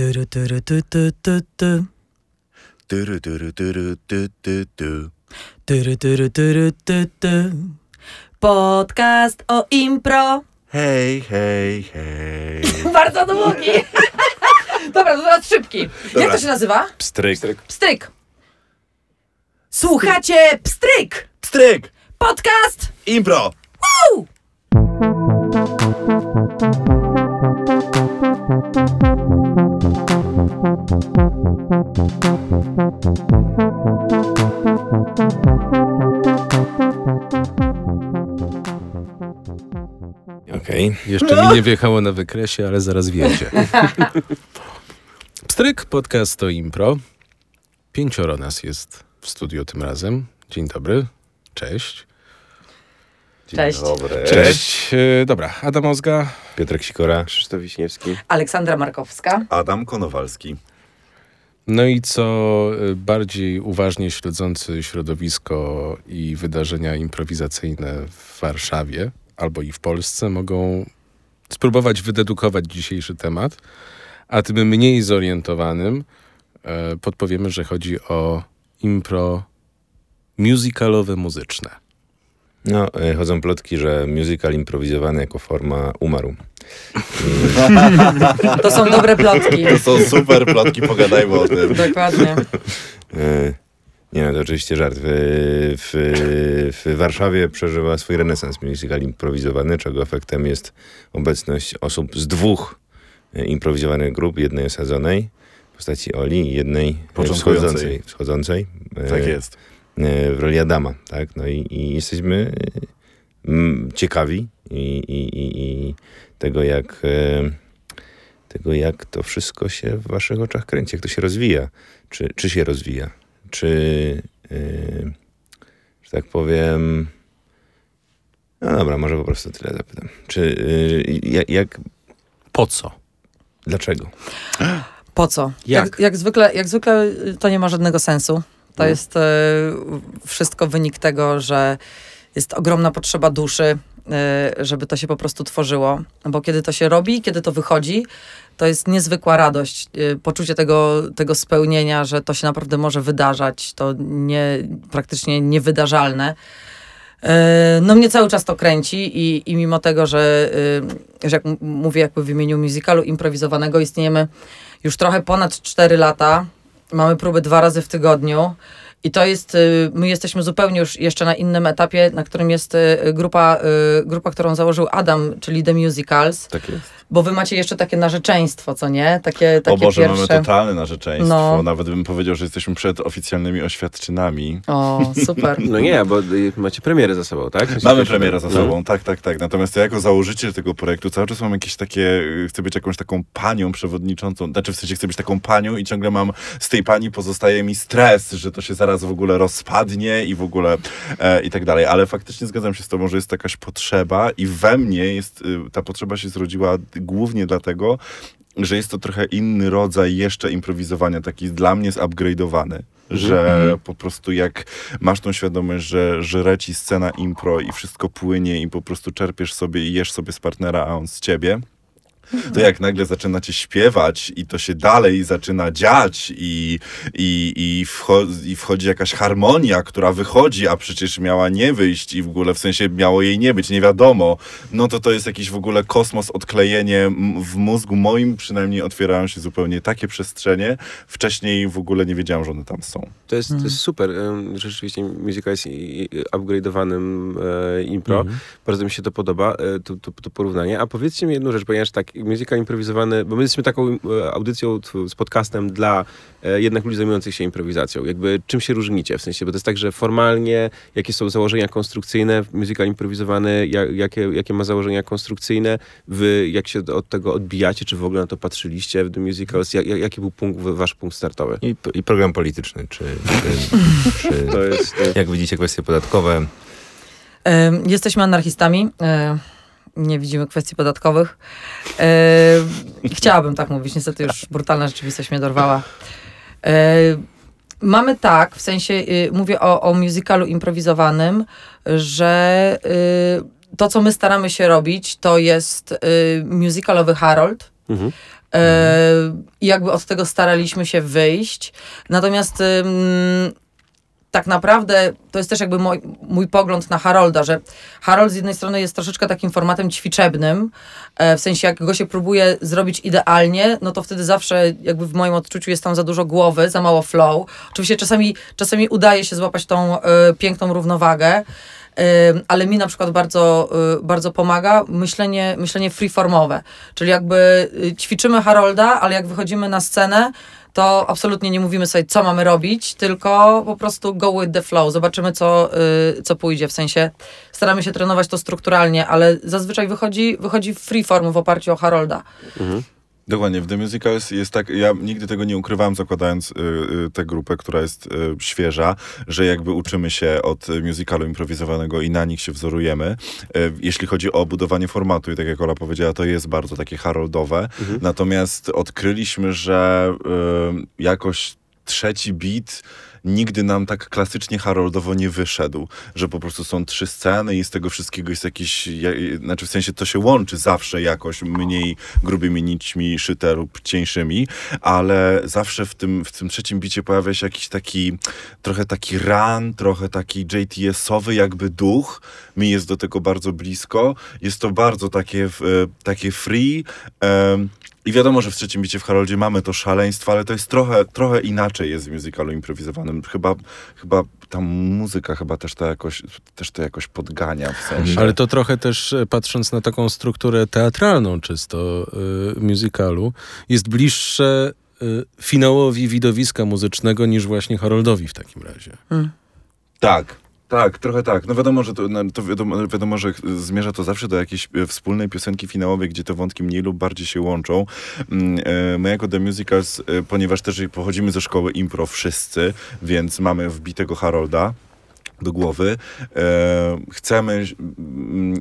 Tyry, tyry, ty, ty, ty, ty. Tyry, tyry, tyry, ty, ty, ty. Tyry, tyry, tyry, ty, ty. Podcast o impro. Hej, hej, hej. Bardzo długi. Dobra, to teraz szybki. Jak to się nazywa? Pstryk. Pstryk. Słuchacie Pstryk. Pstryk! Podcast. Impro! Woo! Okej, jeszcze mi nie wjechało na wykresie, ale zaraz wjedzie. Pstryk, podcast to impro. Pięcioro nas jest w studiu tym razem. Dzień dobry, cześć. Cześć. Dobry. Cześć. E, Dobra, Adam Ozga. Piotrek Sikora. Krzysztof Wiśniewski. Aleksandra Markowska. Adam Konowalski. No i co e, bardziej uważnie śledzący środowisko i wydarzenia improwizacyjne w Warszawie albo i w Polsce mogą spróbować wydedukować dzisiejszy temat, a tym mniej zorientowanym e, podpowiemy, że chodzi o impro musicalowe muzyczne. No, e, chodzą plotki, że musical improwizowany jako forma umarł. To są dobre plotki. To są super plotki, pogadajmy o tym. Dokładnie. E, Nie no, to oczywiście żart. W, w, w Warszawie przeżywa swój renesans musical improwizowany, czego efektem jest obecność osób z dwóch e, improwizowanych grup, jednej osadzonej w postaci Oli i jednej wschodzącej, wschodzącej Tak jest. W roli Adama, tak? No i, i jesteśmy mm, ciekawi i, i, i, i tego, jak e, tego, jak to wszystko się w waszych oczach kręci, jak to się rozwija. Czy, czy się rozwija? Czy, e, że tak powiem... No dobra, może po prostu tyle zapytam. Czy, e, jak, jak, Po co? dlaczego? Po co? Jak? Jak, jak, zwykle, jak zwykle y, to nie ma żadnego sensu. To jest e, wszystko wynik tego, że jest ogromna potrzeba duszy, e, żeby to się po prostu tworzyło. Bo kiedy to się robi, kiedy to wychodzi, to jest niezwykła radość. E, poczucie tego, tego spełnienia, że to się naprawdę może wydarzać. To nie, praktycznie niewydarzalne. No mnie cały czas to kręci i, i mimo tego, że, że jak mówię jakby w imieniu musicalu improwizowanego, istniejemy już trochę ponad 4 lata. Mamy próby dwa razy w tygodniu. I to jest, y, my jesteśmy zupełnie już jeszcze na innym etapie, na którym jest y, grupa, y, grupa, którą założył Adam, czyli The Musicals, Tak jest. bo wy macie jeszcze takie narzeczeństwo, co nie? Takie, takie o Boże, pierwsze... mamy totalne narzeczeństwo. No. Nawet bym powiedział, że jesteśmy przed oficjalnymi oświadczynami. O, super. No nie, bo macie premierę za sobą, tak? Macie Mamy premierę za no. sobą, tak, tak, tak. Natomiast ja jako założyciel tego projektu cały czas mam jakieś takie, chcę być jakąś taką panią przewodniczącą, znaczy w sensie chcę być taką panią i ciągle mam, z tej pani pozostaje mi stres, że to się zaraz w ogóle rozpadnie i w ogóle e, i tak dalej. Ale faktycznie zgadzam się z tobą, że jest jakaś potrzeba i we mnie jest, y, ta potrzeba się zrodziła głównie dlatego, że jest to trochę inny rodzaj jeszcze improwizowania, taki dla mnie zupgrade'owany. Że po prostu jak masz tą świadomość, że żre ci scena impro i wszystko płynie i po prostu czerpiesz sobie i jesz sobie z partnera, a on z ciebie, to jak nagle zaczynacie śpiewać i to się dalej zaczyna dziać i, i, i, wcho- i wchodzi jakaś harmonia, która wychodzi, a przecież miała nie wyjść i w ogóle w sensie miało jej nie być, nie wiadomo, no to to jest jakiś w ogóle kosmos, odklejenie w mózgu moim przynajmniej otwierają się zupełnie takie przestrzenie. Wcześniej w ogóle nie wiedziałem, że one tam są. To jest, to jest super. Ym, Rzeczywiście musical jest upgrade'owanym e, impro. Bardzo mi się to podoba, e, to, to, to porównanie. A powiedzcie mi jedną rzecz, ponieważ tak, musical improwizowany, bo my jesteśmy taką e, audycją, z podcastem dla e, jednak ludzi zajmujących się improwizacją. Jakby czym się różnicie? W sensie, bo to jest tak, że formalnie jakie są założenia konstrukcyjne, musical improwizowany, ja, jakie, jakie ma założenia konstrukcyjne, wy jak się od tego odbijacie, czy w ogóle na to patrzyliście w The Musicals, jak, jak- jaki był punkt, wasz punkt startowy? I, i program polityczny, czy, czy, czy To jest... e, jak widzicie kwestie podatkowe, Jesteśmy anarchistami. Nie widzimy kwestii podatkowych. E, Chciałabym tak mówić, niestety już brutalna rzeczywistość mnie dorwała. E, Mamy tak, w sensie y, mówię o, o musicalu improwizowanym, że y, to, co my staramy się robić, to jest y, musicalowy Harold, Mhm. E, I jakby od tego staraliśmy się wyjść. Natomiast tak naprawdę to jest też jakby mój, mój pogląd na Harolda, że Harold z jednej strony jest troszeczkę takim formatem ćwiczebnym, e, w sensie jak go się próbuje zrobić idealnie, no to wtedy zawsze jakby w moim odczuciu jest tam za dużo głowy, za mało flow. Oczywiście czasami, czasami udaje się złapać tą e, piękną równowagę, Ym, ale mi na przykład bardzo, y, bardzo pomaga myślenie, myślenie freeformowe. Czyli jakby y, ćwiczymy Harolda, ale jak wychodzimy na scenę, to absolutnie nie mówimy sobie, co mamy robić, tylko po prostu go with the flow. Zobaczymy, co, y, co pójdzie. W sensie staramy się trenować to strukturalnie, ale zazwyczaj wychodzi, wychodzi freeform w oparciu o Harolda. Dokładnie, w The Musicals jest tak, ja nigdy tego nie ukrywałem zakładając y, y, tę grupę, która jest y, świeża, że jakby uczymy się od musicalu improwizowanego i na nich się wzorujemy. Y, jeśli chodzi o budowanie formatu i tak jak Ola powiedziała, to jest bardzo takie haroldowe. Natomiast odkryliśmy, że y, jakoś trzeci beat nigdy nam tak klasycznie haroldowo nie wyszedł, że po prostu są trzy sceny i z tego wszystkiego jest jakiś, ja, znaczy w sensie to się łączy zawsze jakoś mniej grubymi nićmi szyte lub cieńszymi, ale zawsze w tym, w tym trzecim bicie pojawia się jakiś taki, trochę taki run, trochę taki JTS-owy jakby duch, mi jest do tego bardzo blisko, jest to bardzo takie, e, takie free, i wiadomo, że w trzecim bicie w Haroldzie mamy to szaleństwo, ale to jest trochę, trochę inaczej jest w musicalu improwizowanym. Chyba, chyba ta muzyka chyba też to jakoś, też to jakoś podgania w sensie. Ale to trochę też e, patrząc na taką strukturę teatralną czysto y, musicalu, jest bliższe y, finałowi widowiska muzycznego niż właśnie Haroldowi w takim razie. Tak. Tak, trochę tak. No wiadomo, że to, no, to wiadomo, wiadomo, że zmierza to zawsze do jakiejś e, wspólnej piosenki finałowej, gdzie te wątki mniej lub bardziej się łączą. Mm, e, My jako The Musicals, e, ponieważ też pochodzimy ze szkoły impro wszyscy, więc mamy wbitego Harolda do głowy. E, chcemy,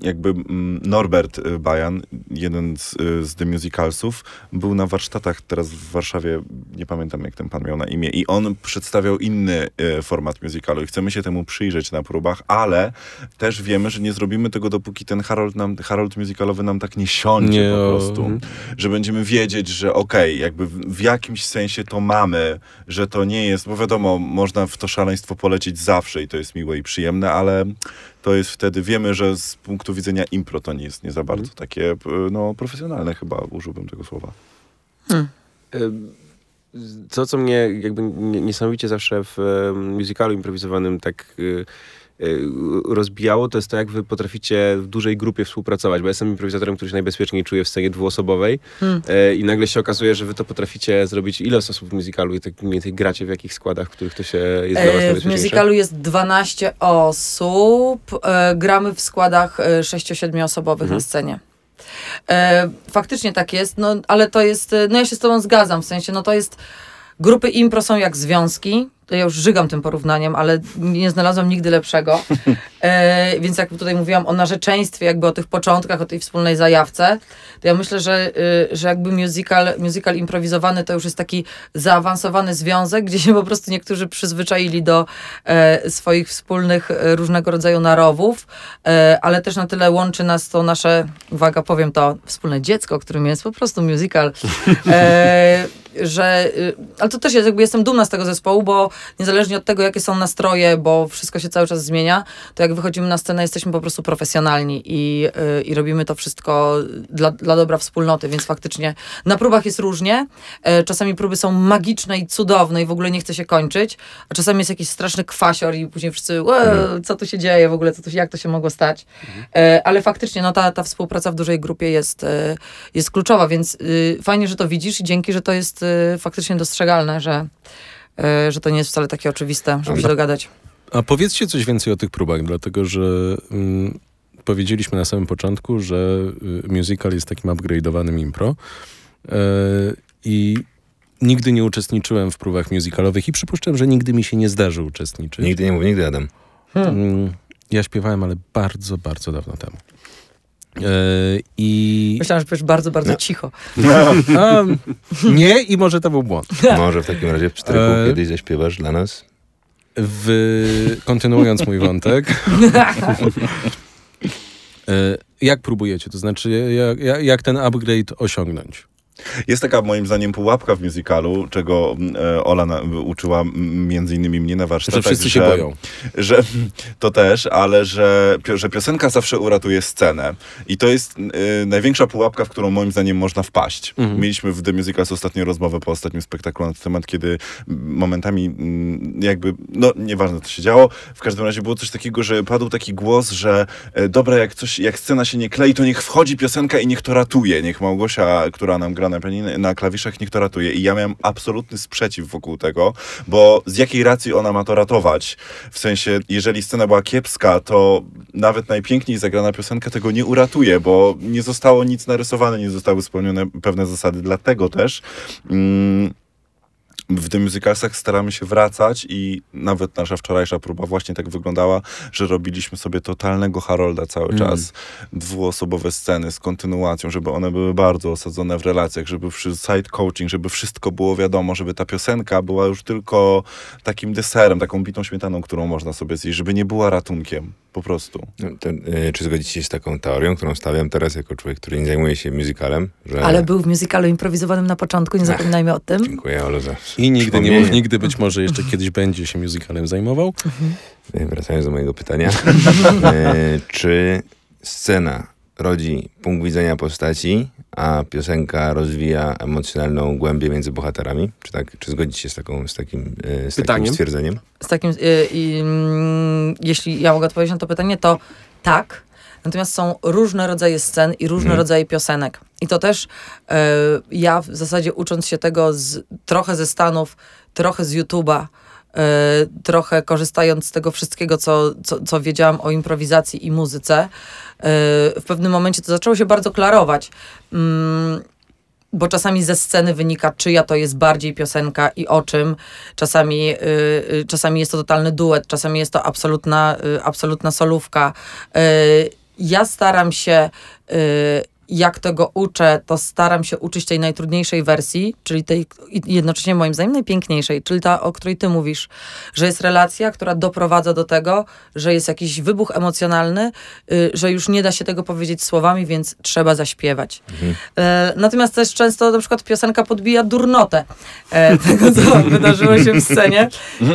jakby Norbert Bajan, jeden z, e, z The Musicalsów, był na warsztatach teraz w Warszawie, nie pamiętam jak ten pan miał na imię, i on przedstawiał inny e, format musicalu i chcemy się temu przyjrzeć na próbach, ale też wiemy, że nie zrobimy tego, dopóki ten Harold, nam, Harold musicalowy nam tak nie siądzie Nie, po prostu. Że będziemy wiedzieć, że okej, jakby w, w jakimś sensie to mamy, że to nie jest, bo wiadomo, można w to szaleństwo polecieć zawsze i to jest miłe i przyjemne, ale to jest wtedy, wiemy, że z punktu widzenia impro to nie jest nie za bardzo takie, p- no, profesjonalne chyba, użyłbym tego słowa. Ym, To, co mnie jakby nie- niesamowicie zawsze w em, musicalu improwizowanym tak rozbijało, to jest to, jak wy potraficie w dużej grupie współpracować, bo ja jestem improwizatorem, który się najbezpieczniej czuje w scenie dwuosobowej e, i nagle się okazuje, że wy to potraficie zrobić. Ile osób w musicalu i tak mniej więcej gracie w jakich składach, w których to się jest dla was E, W najbezpieczniejsze? musicalu jest 12 osób. E, Gramy w składach 6-7 osobowych Mhm. na scenie. E, Faktycznie tak jest, no ale to jest, e, no ja się z tobą zgadzam, w sensie, no to jest, grupy impro są jak związki, ja już żygam tym porównaniem, ale nie znalazłam nigdy lepszego. E, więc jak tutaj mówiłam o narzeczeństwie, jakby o tych początkach, o tej wspólnej zajawce, to ja myślę, że, y, że jakby musical, musical improwizowany to już jest taki zaawansowany związek, gdzie się po prostu niektórzy przyzwyczaili do e, swoich wspólnych e, różnego rodzaju narowów, e, ale też na tyle łączy nas to nasze, uwaga, powiem to, wspólne dziecko, którym jest po prostu musical, e, że, y, ale to też jest, jakby jestem dumna z tego zespołu, bo niezależnie od tego, jakie są nastroje, bo wszystko się cały czas zmienia, to jak wychodzimy na scenę, jesteśmy po prostu profesjonalni i, y, i robimy to wszystko dla, dla dobra wspólnoty, więc faktycznie na próbach jest różnie. E, Czasami próby są magiczne i cudowne i w ogóle nie chce się kończyć, a czasami jest jakiś straszny kwasior i później wszyscy, "Łe, co tu się dzieje w ogóle, co tu, jak to się mogło stać. E, Ale faktycznie no, ta, ta współpraca w dużej grupie jest, e, jest kluczowa, więc y, fajnie, że to widzisz i dzięki, że to jest y, faktycznie dostrzegalne, że, e, że to nie jest wcale takie oczywiste, żeby się dogadać. A powiedzcie coś więcej o tych próbach, dlatego że mm, powiedzieliśmy na samym początku, że y, musical jest takim upgrade'owanym impro e, i nigdy nie uczestniczyłem w próbach musicalowych i przypuszczam, że nigdy mi się nie zdarzy uczestniczyć. Nigdy nie mów, nigdy Adam. Mm, Ja śpiewałem, ale bardzo, bardzo dawno temu. E, I Myślałam, że powiesz bardzo, bardzo cicho. a, nie, i może to był błąd. Może w takim razie w czterech E, kiedyś zaśpiewasz dla nas? W, kontynuując mój wątek. e, jak próbujecie? To znaczy, jak, jak ten upgrade osiągnąć? Jest taka moim zdaniem pułapka w musicalu, czego e, Ola na, uczyła między innymi mnie na warsztatach. Że wszyscy się boją. Że, to też, ale że, że piosenka zawsze uratuje scenę. I to jest e, największa pułapka, w którą moim zdaniem można wpaść. Mieliśmy w The Musicals ostatnią rozmowę po ostatnim spektaklu na ten temat, kiedy momentami jakby, no nieważne co się działo, w każdym razie było coś takiego, że padł taki głos, że e, dobra, jak coś, jak scena się nie klei, to niech wchodzi piosenka i niech to ratuje. Niech Małgosia, która nam gra na, pianinie, na klawiszach, niech to ratuje. I ja miałem absolutny sprzeciw wokół tego, bo z jakiej racji ona ma to ratować? W sensie, jeżeli scena była kiepska, to nawet najpiękniej zagrana piosenka tego nie uratuje, bo nie zostało nic narysowane, nie zostały spełnione pewne zasady. Dlatego też mm, w The Musicalsach staramy się wracać i nawet nasza wczorajsza próba właśnie tak wyglądała, że robiliśmy sobie totalnego Harolda cały czas. Dwuosobowe sceny z kontynuacją, żeby one były bardzo osadzone w relacjach, żeby side coaching, żeby wszystko było wiadomo, żeby ta piosenka była już tylko takim deserem, taką bitą śmietaną, którą można sobie zjeść, żeby nie była ratunkiem. Po prostu. No, to, e, czy zgodzicie się z taką teorią, którą stawiam teraz jako człowiek, który nie zajmuje się musicalem? Że... Ale był w musicalu improwizowanym na początku, nie zapominajmy o tym. Dziękuję, Olu, za I nigdy, nie, przypomnienie. nigdy być może jeszcze kiedyś będzie się musicalem zajmował. E, Wracając do mojego pytania. e, czy scena rodzi punkt widzenia postaci, a piosenka rozwija emocjonalną głębię między bohaterami? Czy, tak, czy zgodzicie się z, taką, z, takim, e, z takim stwierdzeniem? Z takim, y, i, mm, jeśli ja mogę odpowiedzieć na to pytanie, to tak. Natomiast są różne rodzaje scen i różne rodzaje piosenek. I to też e, ja w zasadzie ucząc się tego z, trochę ze Stanów, trochę z YouTube'a, e, trochę korzystając z tego wszystkiego, co, co, co wiedziałam o improwizacji i muzyce, e, w pewnym momencie to zaczęło się bardzo klarować. Mm, bo czasami ze sceny wynika, czyja to jest bardziej piosenka i o czym. Czasami, y, y, czasami jest to totalny duet, czasami jest to absolutna, y, absolutna solówka. Y, ja staram się, y, jak tego uczę, to staram się uczyć tej najtrudniejszej wersji, czyli tej jednocześnie moim zdaniem najpiękniejszej, czyli ta, o której ty mówisz, że jest relacja, która doprowadza do tego, że jest jakiś wybuch emocjonalny, y, że już nie da się tego powiedzieć słowami, więc trzeba zaśpiewać. E, natomiast też często na przykład piosenka podbija durnotę e, tego, co wydarzyło się w scenie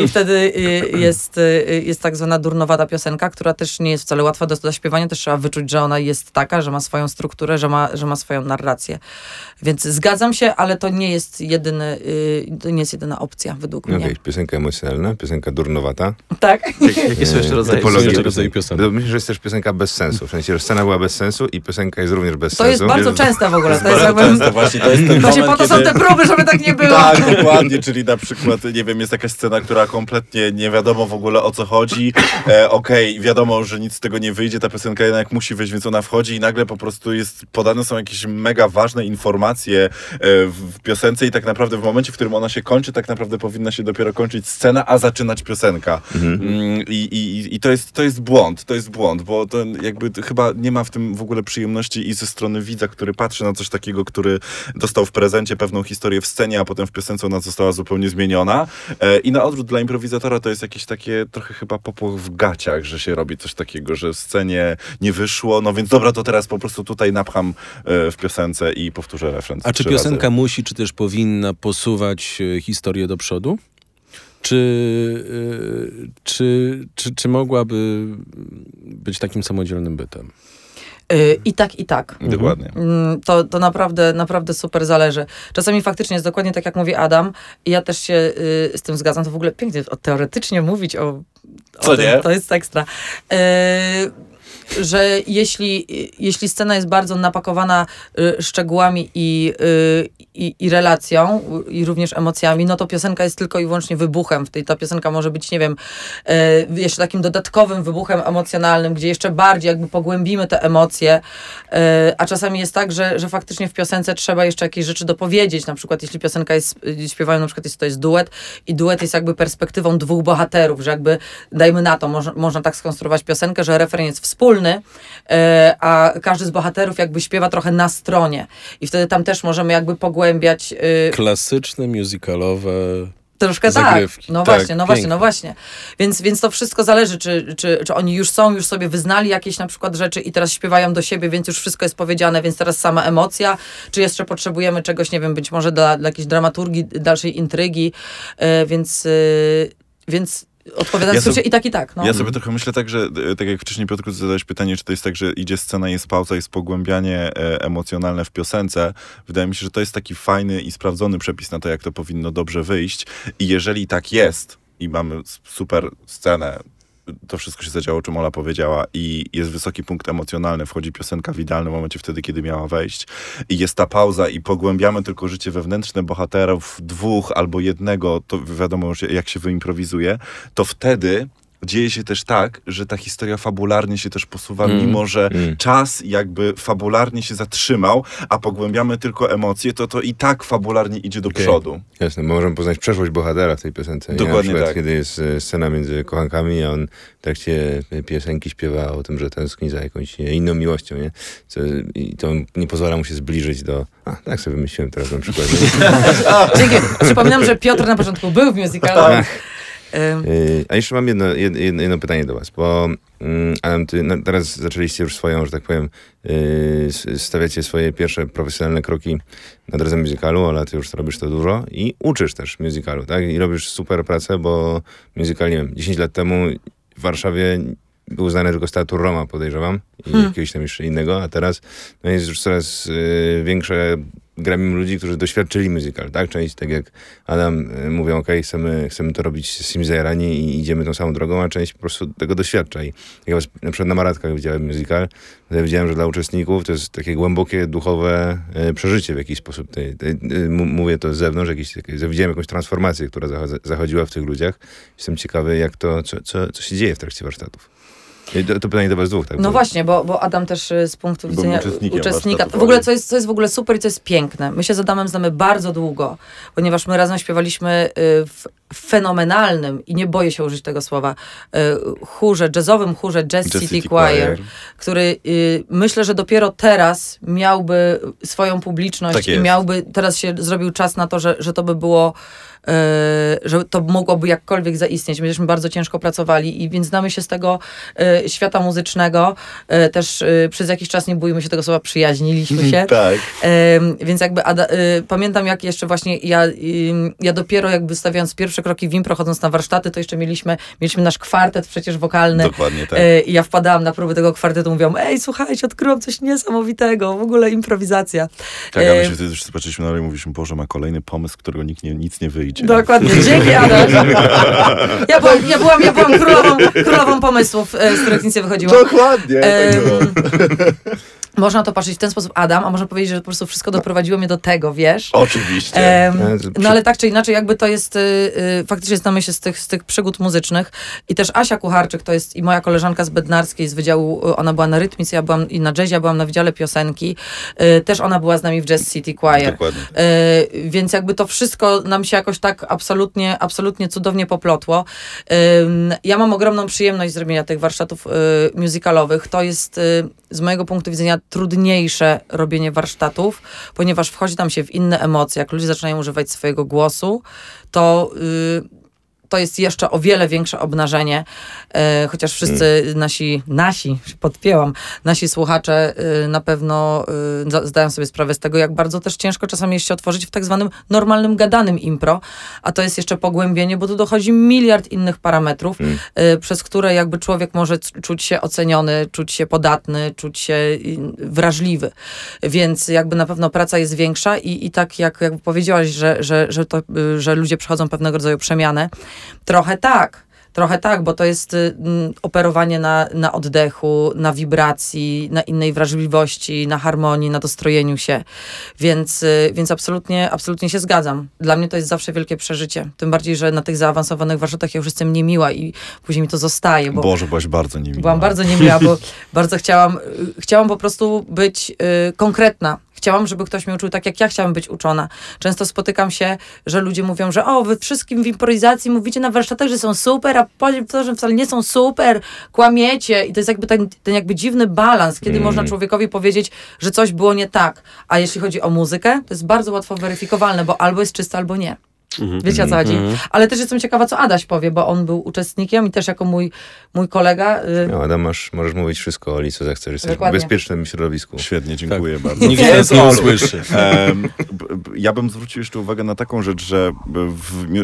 i wtedy y, jest, y, jest tak zwana durnowata piosenka, która też nie jest wcale łatwa do zaśpiewania, też trzeba wyczuć, że ona jest taka, że ma swoją strukturę, że ma, że ma swoją narrację. Więc zgadzam się, ale to nie jest jedyny, y, to nie jest jedyna opcja według Okej, mnie. piosenka emocjonalna, piosenka durnowata. Tak? Jakie są jeszcze rodzaje rodzaje piosenek. Myślę, że jest też piosenka bez sensu. W sensie, że scena była bez sensu i piosenka jest również bez To sensu. jest bardzo częste w ogóle. To jest Bardzo jakby, często właśnie to jest ten właśnie po moment, to są kiedy- te próby, żeby tak nie było. Tak, dokładnie, czyli na przykład, nie wiem, jest jakaś scena, która kompletnie nie wiadomo w ogóle o co chodzi. E, Okej, wiadomo, że nic z tego nie wyjdzie, ta piosenka jednak musi wyjść, więc ona wchodzi i nagle po prostu jest, podane są jakieś mega ważne informacje e, w, piosence i tak naprawdę w momencie, w którym ona się kończy, tak naprawdę powinna się dopiero kończyć scena, a zaczynać piosenka. Mm, I, i, I to jest, to jest błąd, to jest błąd, bo to jakby chyba nie ma w tym w ogóle przyjemności i ze strony widza, który patrzy na coś takiego, który dostał w prezencie pewną historię w scenie, a potem w piosence ona została zupełnie zmieniona. E, I na odwrót dla improwizatora to jest jakieś takie trochę chyba popłoch w gaciach, że się robi coś takiego, że w scenie nie wyszło, no więc dobra, to teraz po prostu tutaj napcham e, w piosence i powtórzę refren. A czy piosenka razy. musi, czy też powinna posuwać e, historię do przodu? Czy, e, czy, czy, czy mogłaby być takim samodzielnym bytem? I tak, i tak. Dokładnie. Mm, To, to naprawdę, naprawdę super zależy. Czasami faktycznie jest dokładnie tak, jak mówi Adam i ja też się y, z tym zgadzam. To w ogóle pięknie o, teoretycznie mówić o, o Co tym. nie? To jest ekstra. Y, że jeśli, jeśli scena jest bardzo napakowana y, szczegółami i, y, i, i relacją, y, i również emocjami, no to piosenka jest tylko i wyłącznie wybuchem. W tej ta piosenka może być, nie wiem, y, jeszcze takim dodatkowym wybuchem emocjonalnym, gdzie jeszcze bardziej jakby pogłębimy te emocje, y, a czasami jest tak, że, że faktycznie w piosence trzeba jeszcze jakieś rzeczy dopowiedzieć, na przykład jeśli piosenka jest, śpiewają na przykład jest, to jest duet i duet jest jakby perspektywą dwóch bohaterów, że jakby dajmy na to, można, można tak skonstruować piosenkę, że refren jest wspólny, e, a każdy z bohaterów jakby śpiewa trochę na stronie i wtedy tam też możemy jakby pogłębiać y, Klasyczne, musicalowe Troszkę Zagrywki. tak. No Tak, właśnie, no właśnie, no właśnie. Więc, więc to wszystko zależy, czy, czy, czy oni już są, już sobie wyznali jakieś na przykład rzeczy i teraz śpiewają do siebie, więc już wszystko jest powiedziane, więc teraz sama emocja, czy jeszcze potrzebujemy czegoś, nie wiem, być może dla, dla jakiejś dramaturgii, dalszej intrygi, e, więc, e, więc odpowiadając Ja sobie- i tak i tak. No. Ja sobie trochę myślę tak, że e, tak jak wcześniej Piotrku zadałeś pytanie, czy to jest tak, że idzie scena, jest pauza, jest pogłębianie e, emocjonalne w piosence. Wydaje mi się, że to jest taki fajny i sprawdzony przepis na to, jak to powinno dobrze wyjść. I jeżeli tak jest i mamy super scenę, to wszystko się zadziało, o czym Ola powiedziała i jest wysoki punkt emocjonalny, wchodzi piosenka w idealnym momencie wtedy, kiedy miała wejść. I jest ta pauza i pogłębiamy tylko życie wewnętrzne bohaterów dwóch albo jednego, to wiadomo już jak się wyimprowizuje, to wtedy dzieje się też tak, że ta historia fabularnie się też posuwa, Mm. mimo że Mm. czas jakby fabularnie się zatrzymał, a pogłębiamy tylko emocje, to to i tak fabularnie idzie do Okej. przodu. Jasne, bo możemy poznać przeszłość bohatera w tej piosence. nie? Dokładnie Na przykład, tak. Kiedy jest e, scena między kochankami, a on w trakcie e, piosenki śpiewa o tym, że tęskni za jakąś e, inną miłością, nie? Co, I to nie pozwala mu się zbliżyć do... A, tak sobie wymyśliłem teraz na przykład. Dzięki. Przypominam, że Piotr na początku był w musicalu. Y, A jeszcze mam jedno, jed- jedno, jedno pytanie do was, bo mm, Adam, ty no, teraz zaczęliście już swoją, że tak powiem, y, s- stawiacie swoje pierwsze profesjonalne kroki na drodze musicalu, ale ty już robisz to dużo i uczysz też musicalu, tak? I robisz super pracę, bo musical, nie wiem, 10 lat temu w Warszawie był znany tylko z Teatru Roma, podejrzewam, i Hmm. jakiegoś tam jeszcze innego, a teraz no, jest już coraz y, większe gremium ludzi, którzy doświadczyli musical, tak? Część, tak jak Adam, y, mówią, ok, chcemy, chcemy to robić z zajarani i idziemy tą samą drogą, a część po prostu tego doświadcza. I ja was na przykład na Maratkach widziałem musical, to widziałem, że dla uczestników to jest takie głębokie, duchowe e, przeżycie w jakiś sposób. E, mówię to z zewnątrz, że widziałem jakąś transformację, która zachodzi- zachodziła w tych ludziach. Jestem ciekawy, jak to, co, co, co się dzieje w trakcie warsztatów. To, to pytanie do was dwóch, tak? No właśnie, bo, bo Adam też y, z punktu widzenia uczestnika. W ogóle co jest, co jest w ogóle super i co jest piękne. My się z Adamem znamy bardzo długo, ponieważ my razem śpiewaliśmy y, w fenomenalnym, i nie boję się użyć tego słowa, y, chórze, jazzowym chórze Jazz, Jazz City, City Choir, Choir. który myślę, że dopiero teraz miałby swoją publiczność Tak i miałby, teraz się zrobił czas na to, że, że to by było że to mogłoby jakkolwiek zaistnieć. My żeśmy bardzo ciężko pracowali i więc znamy się z tego e, świata muzycznego. E, też e, przez jakiś czas, nie bójmy się tego słowa, przyjaźniliśmy się. Tak. Więc jakby pamiętam jak jeszcze właśnie ja, ja dopiero jakby stawiając pierwsze kroki w impro, chodząc na warsztaty, to jeszcze mieliśmy, mieliśmy nasz kwartet przecież wokalny. Dokładnie tak. E, I ja wpadałam na próby tego kwartetu, mówią, ej, słuchajcie, odkryłam coś niesamowitego, w ogóle improwizacja. Tak, a my E, się wtedy już zobaczyliśmy dalej i mówiliśmy, Boże, ma kolejny pomysł, którego nikt nie, nic nie wyjdzie. Dokładnie, dzięki Adaś. Ja byłam, ja byłam, ja byłam królową, królową pomysłów, e, z których nic nie wychodziło. Dokładnie. tak było. Można to patrzeć w ten sposób, Adam, a można powiedzieć, że po prostu wszystko doprowadziło mnie do tego, wiesz? Oczywiście. To no ale tak czy inaczej, jakby to jest, y, y, faktycznie znamy się z tych, z tych przygód muzycznych i też Asia Kucharczyk, to jest i moja koleżanka z Bednarskiej z Wydziału, y, ona była na rytmicy, ja byłam i na jazzie, ja byłam na Wydziale Piosenki, y, też ona była z nami w Jazz City Choir. Dokładnie. Y, więc jakby to wszystko nam się jakoś tak absolutnie, absolutnie cudownie poplotło. Ja mam ogromną przyjemność zrobienia tych warsztatów y, musicalowych. To jest y, z mojego punktu widzenia trudniejsze robienie warsztatów, ponieważ wchodzi tam się w inne emocje. Jak ludzie zaczynają używać swojego głosu, to... To jest jeszcze o wiele większe obnażenie, e, chociaż wszyscy nasi, nasi, się podpięłam, nasi słuchacze e, na pewno e, zdają sobie sprawę z tego, jak bardzo też ciężko czasami jest się otworzyć w tak zwanym normalnym, gadanym impro, a to jest jeszcze pogłębienie, bo tu dochodzi miliard innych parametrów, e, przez które jakby człowiek może czuć się oceniony, czuć się podatny, czuć się wrażliwy. Więc jakby na pewno praca jest większa i, i tak jak, jak powiedziałaś, że, że, że, to, y, że ludzie przechodzą pewnego rodzaju przemianę, trochę tak. Trochę tak, bo to jest y, mm, operowanie na, na oddechu, na wibracji, na innej wrażliwości, na harmonii, na dostrojeniu się. Więc, y, więc absolutnie, absolutnie się zgadzam. Dla mnie to jest zawsze wielkie przeżycie. Tym bardziej, że na tych zaawansowanych warsztatach ja już jestem niemiła i później mi to zostaje. Bo Boże, byłaś bardzo niemiła. Byłam bardzo niemiła, bo bardzo chciałam, y, chciałam po prostu być y, konkretna. Chciałam, żeby ktoś mnie uczył tak, jak ja chciałam być uczona. Często spotykam się, że ludzie mówią, że o, wy wszystkim w improwizacji mówicie na warsztatach, że są super, a to, że wcale nie są super, kłamiecie. I to jest jakby ten, ten jakby dziwny balans, kiedy można człowiekowi powiedzieć, że coś było nie tak. A jeśli chodzi o muzykę, to jest bardzo łatwo weryfikowalne, bo albo jest czyste, albo nie. Mhm. Wiecie o co chodzi? Mhm. Ale też jestem ciekawa, co Adaś powie, bo on był uczestnikiem i też jako mój, mój kolega. y, No, Adam, masz, możesz mówić wszystko o Oli, co zechcesz. Jesteś Dokładnie. w bezpiecznym środowisku. Świetnie, dziękuję bardzo. Nikt Nie, nas nie usłyszy. B- ja bym zwrócił jeszcze uwagę na taką rzecz, że w,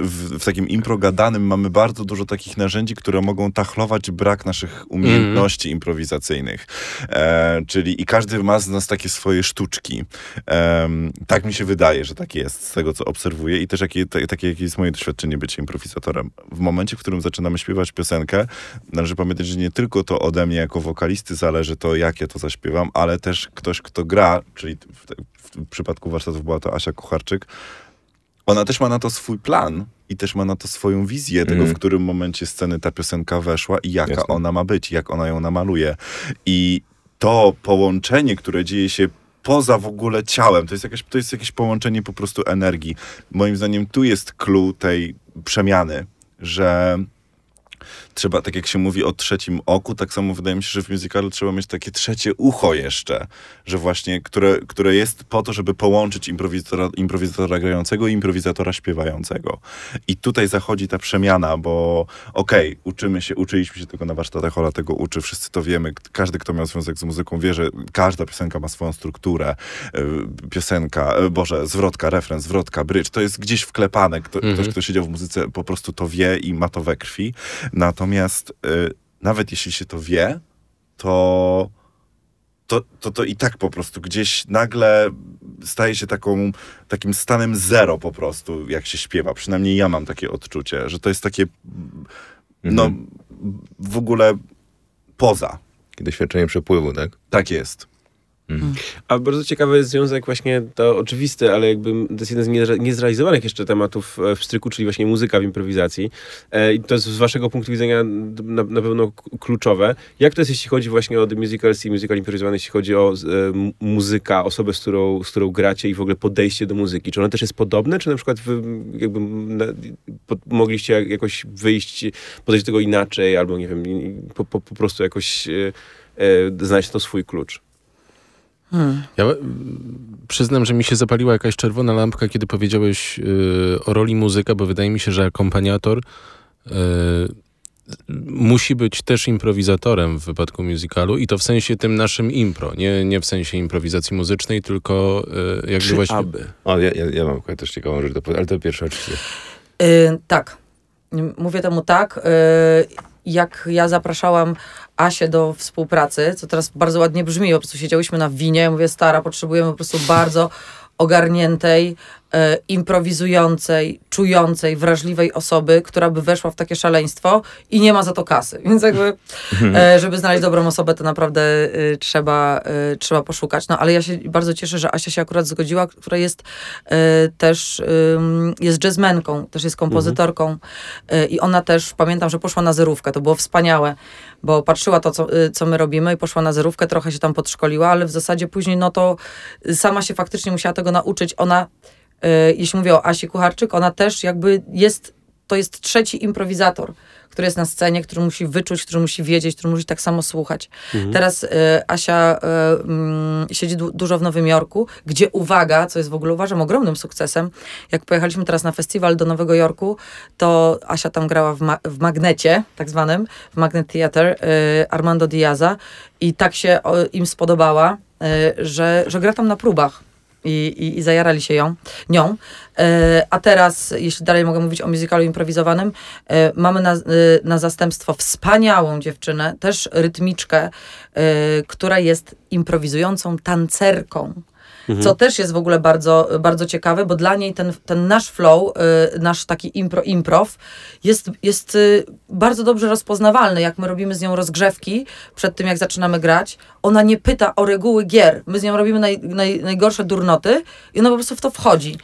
w, w takim impro gadanym mamy bardzo dużo takich narzędzi, które mogą tachlować brak naszych umiejętności improwizacyjnych. E, czyli i każdy ma z nas takie swoje sztuczki. Em, tak mi się wydaje, że tak jest, z tego co obserwuję i też jakie, te, takie jakie jest moje doświadczenie bycie improwizatorem. W momencie, w którym zaczynamy śpiewać piosenkę, należy pamiętać, że nie tylko to ode mnie jako wokalisty zależy to, jak ja to zaśpiewam, ale też ktoś, kto gra, czyli w, w przypadku warsztatów była to Asia Kucharczyk, ona też ma na to swój plan i też ma na to swoją wizję tego, Mhm. w którym momencie sceny ta piosenka weszła i jaka Jasne. ona ma być, jak ona ją namaluje. I to połączenie, które dzieje się poza w ogóle ciałem, to jest, jakieś, to jest jakieś połączenie po prostu energii. Moim zdaniem tu jest clue tej przemiany, że trzeba, tak jak się mówi o trzecim oku, tak samo wydaje mi się, że w musicalu trzeba mieć takie trzecie ucho jeszcze, że właśnie, które, które jest po to, żeby połączyć improwizatora, improwizatora grającego i improwizatora śpiewającego. I tutaj zachodzi ta przemiana, bo okej, uczymy się, uczyliśmy się tego na warsztatach, Ola tego uczy, wszyscy to wiemy, każdy, kto miał związek z muzyką wie, że każda piosenka ma swoją strukturę, y, piosenka, y, Boże, zwrotka, refren, zwrotka, brycz, to jest gdzieś wklepane, Kto, Mhm. ktoś, kto siedział w muzyce po prostu to wie i ma to we krwi, natomiast y, nawet jeśli się to wie, to to, to, to i tak po prostu gdzieś nagle staje się taką, takim stanem zero po prostu, jak się śpiewa. Przynajmniej ja mam takie odczucie, że to jest takie, no, Mhm. w ogóle poza. Doświadczenie przepływu, tak? Tak jest. A bardzo ciekawy jest związek właśnie, to oczywisty, ale jakby to jest jeden z niezre- niezrealizowanych jeszcze tematów e, w stryku, czyli właśnie muzyka w improwizacji. E, I to jest z waszego punktu widzenia na, na pewno kluczowe. Jak to jest, jeśli chodzi właśnie o The Musicals i musical improwizowany, jeśli chodzi o e, muzyka, osobę, z którą, z którą gracie i w ogóle podejście do muzyki? Czy ono też jest podobne, czy na przykład wy jakby na, po, mogliście jakoś wyjść, podejść do tego inaczej, albo nie wiem, po, po, po prostu jakoś e, e, znaleźć to swój klucz? Hmm. Ja mm, przyznam, że mi się zapaliła jakaś czerwona lampka, kiedy powiedziałeś y, o roli muzyka, bo wydaje mi się, że akompaniator y, musi być też improwizatorem w wypadku musicalu i to w sensie tym naszym impro, nie, nie w sensie improwizacji muzycznej, tylko y, jakby Czy właśnie... aby? O, ja, ja, ja mam też ciekawą rzecz do powiedzenia, ale to pierwsze oczywiście. Y, tak. Mówię temu tak. Y, jak ja zapraszałam Asię do współpracy, co teraz bardzo ładnie brzmi, po prostu siedziałyśmy na winie, mówię, stara, potrzebujemy po prostu bardzo ogarniętej, improwizującej, czującej, wrażliwej osoby, która by weszła w takie szaleństwo i nie ma za to kasy. Więc jakby, e, żeby znaleźć dobrą osobę, to naprawdę e, trzeba, e, trzeba poszukać. No ale ja się bardzo cieszę, że Asia się akurat zgodziła, która jest e, też, jest jazzmenką, też jest kompozytorką e, i ona też, pamiętam, że poszła na zerówkę, to było wspaniałe, bo patrzyła to, co, co my robimy i poszła na zerówkę, trochę się tam podszkoliła, ale w zasadzie później, no to sama się faktycznie musiała tego nauczyć. Ona, jeśli mówię o Asi Kucharczyk, ona też jakby jest, to jest trzeci improwizator, który jest na scenie, który musi wyczuć, który musi wiedzieć, który musi tak samo słuchać. Teraz y, Asia y, mm, siedzi du- dużo w Nowym Jorku, gdzie uwaga, co jest w ogóle uważam ogromnym sukcesem, jak pojechaliśmy teraz na festiwal do Nowego Jorku, to Asia tam grała w, ma- w Magnecie, tak zwanym, w Magnet Theater, y, Armando Diaza i tak się o, im spodobała, y, że, że gra tam na próbach. I, i, i zajarali się ją, nią. E, a teraz, jeśli dalej mogę mówić o musicalu improwizowanym, e, mamy na, e, na zastępstwo wspaniałą dziewczynę, też rytmiczkę, e, która jest improwizującą tancerką. Co też jest w ogóle bardzo, bardzo ciekawe, bo dla niej ten, ten nasz flow, y, nasz taki impro, improv jest, jest y, bardzo dobrze rozpoznawalny. Jak my robimy z nią rozgrzewki przed tym, jak zaczynamy grać, ona nie pyta o reguły gier. My z nią robimy naj, naj, najgorsze durnoty i ona po prostu w to wchodzi.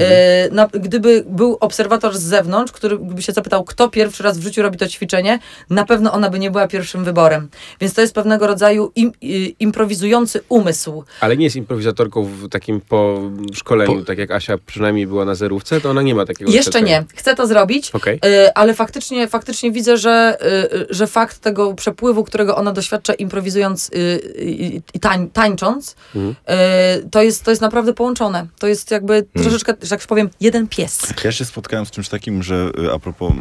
E, na, gdyby był obserwator z zewnątrz, który by się zapytał, kto pierwszy raz w życiu robi to ćwiczenie, na pewno ona by nie była pierwszym wyborem. Więc to jest pewnego rodzaju im, improwizujący umysł. Ale nie jest improwizatorką w takim po szkoleniu, Po- tak jak Asia przynajmniej była na zerówce, to ona nie ma takiego Jeszcze doświadczenia. nie. Chcę to zrobić, Okej. y, ale faktycznie, faktycznie widzę, że, y, że fakt tego przepływu, którego ona doświadcza improwizując i tań, tańcząc, Mhm. to, jest, to jest naprawdę połączone. To jest jakby troszeczkę że tak powiem, jeden pies. Ja się spotkałem z czymś takim, że y, a propos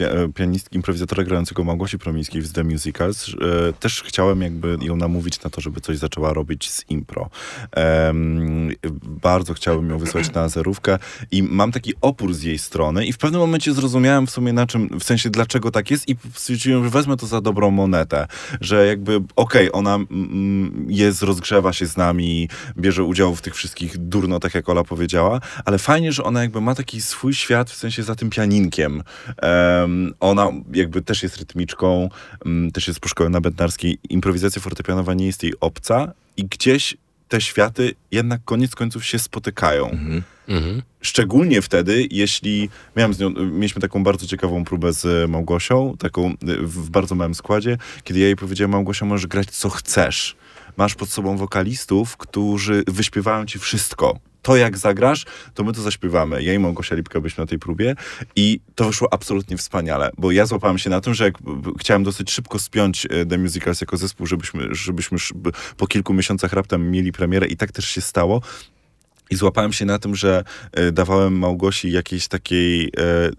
y, y, pianistki, improwizatora grającego Małgosi Promińskiej w The Musicals, też chciałem jakby ją namówić na to, żeby coś zaczęła robić z impro. Bardzo chciałem ją wysłać na zerówkę i mam taki opór z jej strony i w pewnym momencie zrozumiałem w sumie na czym, w sensie dlaczego tak jest i stwierdziłem, że wezmę to za dobrą monetę, że jakby okej, ona mm, jest, rozgrzewa się z nami, bierze udział w tych wszystkich durnotach, jak Ola powiedziała, ale fajnie, że ona jakby ma taki swój świat, w sensie za tym pianinkiem. Em, ona jakby też jest rytmiczką, mm, też jest po szkole na Bednarskiej. Improwizacja fortepianowa nie jest jej obca i gdzieś te światy jednak koniec końców się spotykają. Mhm. Szczególnie wtedy, jeśli miałem z nią, mieliśmy taką bardzo ciekawą próbę z Małgosią, taką y, w bardzo małym składzie, kiedy ja jej powiedziałem, Małgosia, możesz grać co chcesz. Masz pod sobą wokalistów, którzy wyśpiewają ci wszystko. To jak zagrasz, to my to zaśpiewamy. Ja i Małgosia Lipka byliśmy na tej próbie i to wyszło absolutnie wspaniale, bo ja złapałem się na tym, że jak chciałem dosyć szybko spiąć e, The Musicals jako zespół, żebyśmy, żebyśmy po kilku miesiącach raptem mieli premierę i tak też się stało. I złapałem się na tym, że e, dawałem Małgosi jakieś takiej, e,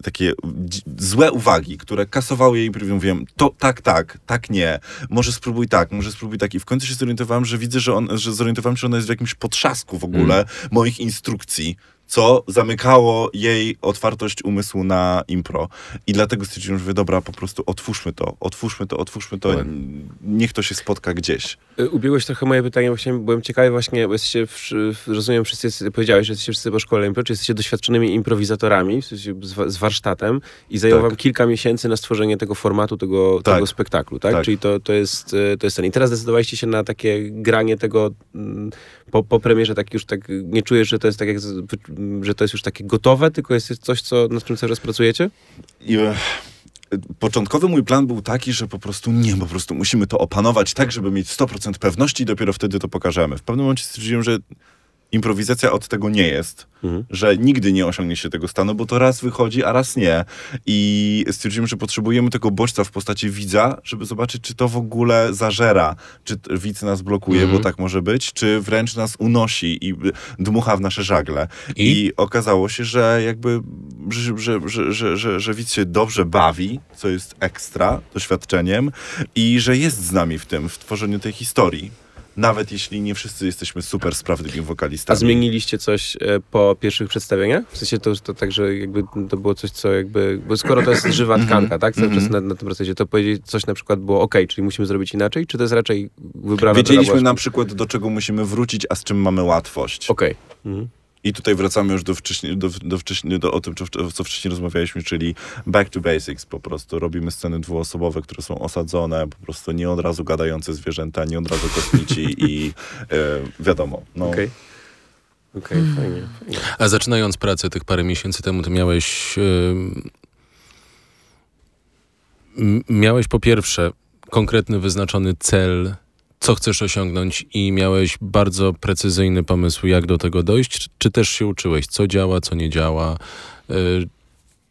takie dzi- złe uwagi, które kasowały jej i mówiłem, to tak, tak, tak nie, może spróbuj tak, może spróbuj tak. I w końcu się zorientowałem, że widzę, że, on, że zorientowałem się, że ona jest w jakimś potrzasku w ogóle moich instrukcji, co zamykało jej otwartość umysłu na impro. I dlatego stwierdziłem, że dobra, po prostu otwórzmy to, otwórzmy to, otwórzmy to, niech to się spotka gdzieś. Y, Ubiegłeś trochę moje pytanie, właśnie byłem ciekawy właśnie, bo jesteście, w, rozumiem, wszyscy, powiedziałeś, że jesteście wszyscy po szkole impro, czy jesteście doświadczonymi improwizatorami, w sensie z warsztatem i zajęło Tak. wam kilka miesięcy na stworzenie tego formatu, tego, Tak. tego spektaklu, tak? Tak. Czyli to, to, jest, y, to jest ten. I teraz zdecydowaliście się na takie granie tego mm, po, po premierze, tak już tak, nie czujesz, że to jest tak jak, że to jest już takie gotowe, tylko jest coś, co, nad czym cały czas pracujecie? E, początkowy mój plan był taki, że po prostu nie, po prostu musimy to opanować tak, żeby mieć 100% pewności i dopiero wtedy to pokażemy. W pewnym momencie stwierdziłem, że improwizacja od tego nie jest, Mhm. że nigdy nie osiągnie się tego stanu, bo to raz wychodzi, a raz nie. I stwierdziłem, że potrzebujemy tego bodźca w postaci widza, żeby zobaczyć, czy to w ogóle zażera, czy widz nas blokuje, Mhm. bo tak może być, czy wręcz nas unosi i dmucha w nasze żagle. I? I, okazało się, że jakby, że, że, że, że, że, że widz się dobrze bawi, co jest ekstra doświadczeniem i że jest z nami w tym, w tworzeniu tej historii. Nawet jeśli nie wszyscy jesteśmy super sprawnymi A wokalistami. zmieniliście coś e, po pierwszych przedstawieniach? W sensie to, to tak, że jakby to było coś, co jakby... Bo skoro to jest żywa tkanka, tak? Cały czas na, na tym procesie, to powiedzieć coś na przykład było ok, czyli musimy zrobić inaczej? Czy to jest raczej wybrana Wiedzieliśmy na przykład, do czego musimy wrócić, a z czym mamy łatwość. Okej. Mhm. I tutaj wracamy już do wcześniej, do, do wcześniej, do o tym, co, co wcześniej rozmawialiśmy, czyli back to basics po prostu. Robimy sceny dwuosobowe, które są osadzone, po prostu nie od razu gadające zwierzęta, nie od razu kosmici i e, wiadomo. No, Okej. Okej, fajnie, fajnie. A zaczynając pracę tych parę miesięcy temu, to miałeś. m- miałeś po pierwsze konkretny, wyznaczony cel, co chcesz osiągnąć, i miałeś bardzo precyzyjny pomysł, jak do tego dojść, czy, też się uczyłeś, co działa, co nie działa.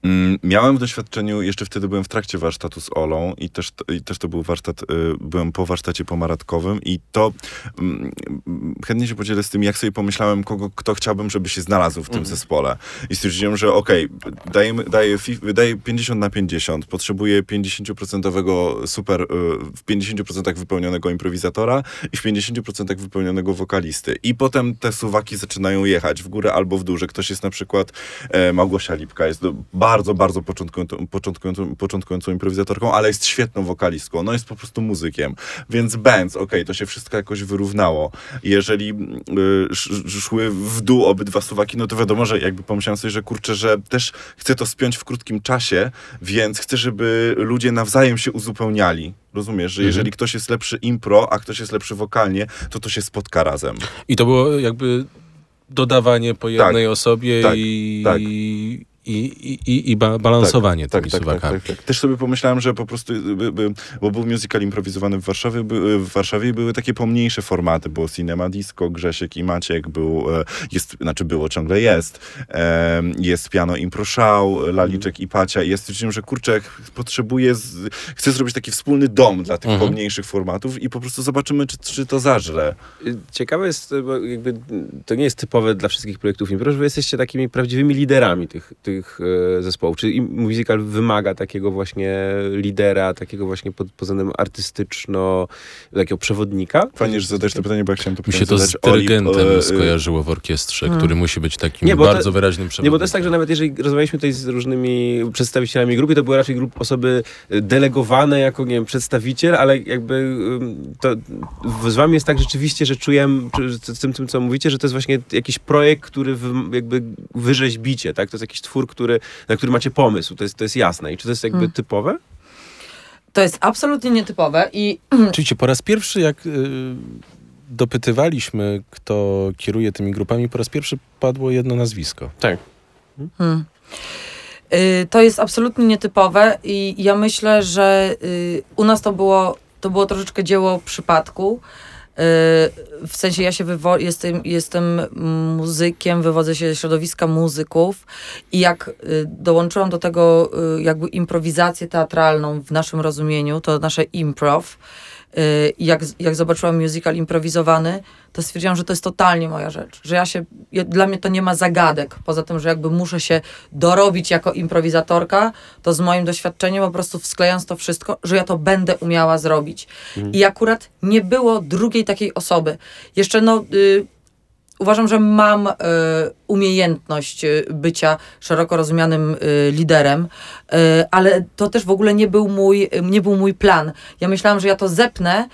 Mm, Miałem w doświadczeniu, jeszcze wtedy byłem w trakcie warsztatu z Olą i też, to- i też to był warsztat, y, byłem po warsztacie pomaradkowym i to mm, mm, chętnie się podzielę z tym, jak sobie pomyślałem, kogo, kto chciałbym, żeby się znalazł w tym zespole. I stwierdziłem, że okej, dajemy, daję, daję 50 na 50, potrzebuję 50% super, y, w 50% wypełnionego improwizatora i w 50% wypełnionego wokalisty. I potem te suwaki zaczynają jechać w górę albo w dół, że ktoś jest na przykład e, Małgosia Lipka, jest do, bardzo, bardzo początkującą, początkującą, początkującą improwizatorką, ale jest świetną wokalistką, no jest po prostu muzykiem. Więc bands, okej, to się wszystko jakoś wyrównało. Jeżeli y, sz- szły w dół obydwa suwaki, no to wiadomo, że jakby pomyślałem sobie, że kurczę, że też chcę to spiąć w krótkim czasie, więc chcę, żeby ludzie nawzajem się uzupełniali. Rozumiesz, że jeżeli ktoś jest lepszy impro, a ktoś jest lepszy wokalnie, to to się spotka razem. I to było jakby dodawanie po jednej osobie tak, i, tak. I, i, i, ba balansowanie tymi tak, tak, suwakami. tak, tak, tak. Też sobie pomyślałem, że po prostu, by, by, bo był musical improwizowany w Warszawie, by, w Warszawie i były takie pomniejsze formaty, było Cinema Disco, Grzesiek i Maciek, był, e, jest, znaczy było, ciągle jest, jest Piano Impro Show, Laliczek i Pacia i ja stwierdziłem, że kurczę, potrzebuję, z, chcę zrobić taki wspólny dom dla tych Mhm. pomniejszych formatów i po prostu zobaczymy, czy, czy to zażre. Ciekawe jest, bo jakby to nie jest typowe dla wszystkich projektów impro, że wy jesteście takimi prawdziwymi liderami tych, tych e, zespołów. Czy im- musical wymaga takiego właśnie lidera, takiego właśnie pod względem artystyczno, takiego przewodnika? Fajnie, że zadajesz to pytanie, bo ja chciałem to Mi pytanie się to z zadać Oli, dyrygentem e, e, skojarzyło w orkiestrze, Hmm. który musi być takim Nie, bardzo wyraźnym Nie, przewodnikiem. bo to jest tak, że nawet jeżeli rozmawialiśmy tutaj z różnymi przedstawicielami grupy, to były raczej grup osoby y, delegowane jako, nie wiem, przedstawiciel, ale jakby to z wami jest tak rzeczywiście, że czuję z tym, tym, co mówicie, że to jest właśnie jakiś projekt, który wy, jakby wyrzeźbicie, tak? To jest jakiś twór, który, na który macie pomysł, to jest, to jest jasne. I czy to jest jakby Hmm. typowe? To jest absolutnie nietypowe i Czyli po raz pierwszy, jak y, dopytywaliśmy, kto kieruje tymi grupami, po raz pierwszy padło jedno nazwisko. Tak. Hmm. Y, To jest absolutnie nietypowe i ja myślę, że y, u nas to było, to było troszeczkę dzieło przypadku. Y, W sensie ja się wywo- jestem, jestem muzykiem, wywodzę się ze środowiska muzyków i jak y, dołączyłam do tego y, jakby improwizację teatralną w naszym rozumieniu, to nasze improv, jak, jak zobaczyłam musical improwizowany, to stwierdziłam, że to jest totalnie moja rzecz. Że ja się, ja, dla mnie to nie ma zagadek. Poza tym, że jakby muszę się dorobić jako improwizatorka, to z moim doświadczeniem po prostu wsklejając to wszystko, że ja to będę umiała zrobić. I akurat nie było drugiej takiej osoby. Jeszcze no... Y, Uważam, że mam y, umiejętność y, bycia szeroko rozumianym y, liderem, y, ale to też w ogóle nie był, mój, nie był mój plan. Ja myślałam, że ja to zepnę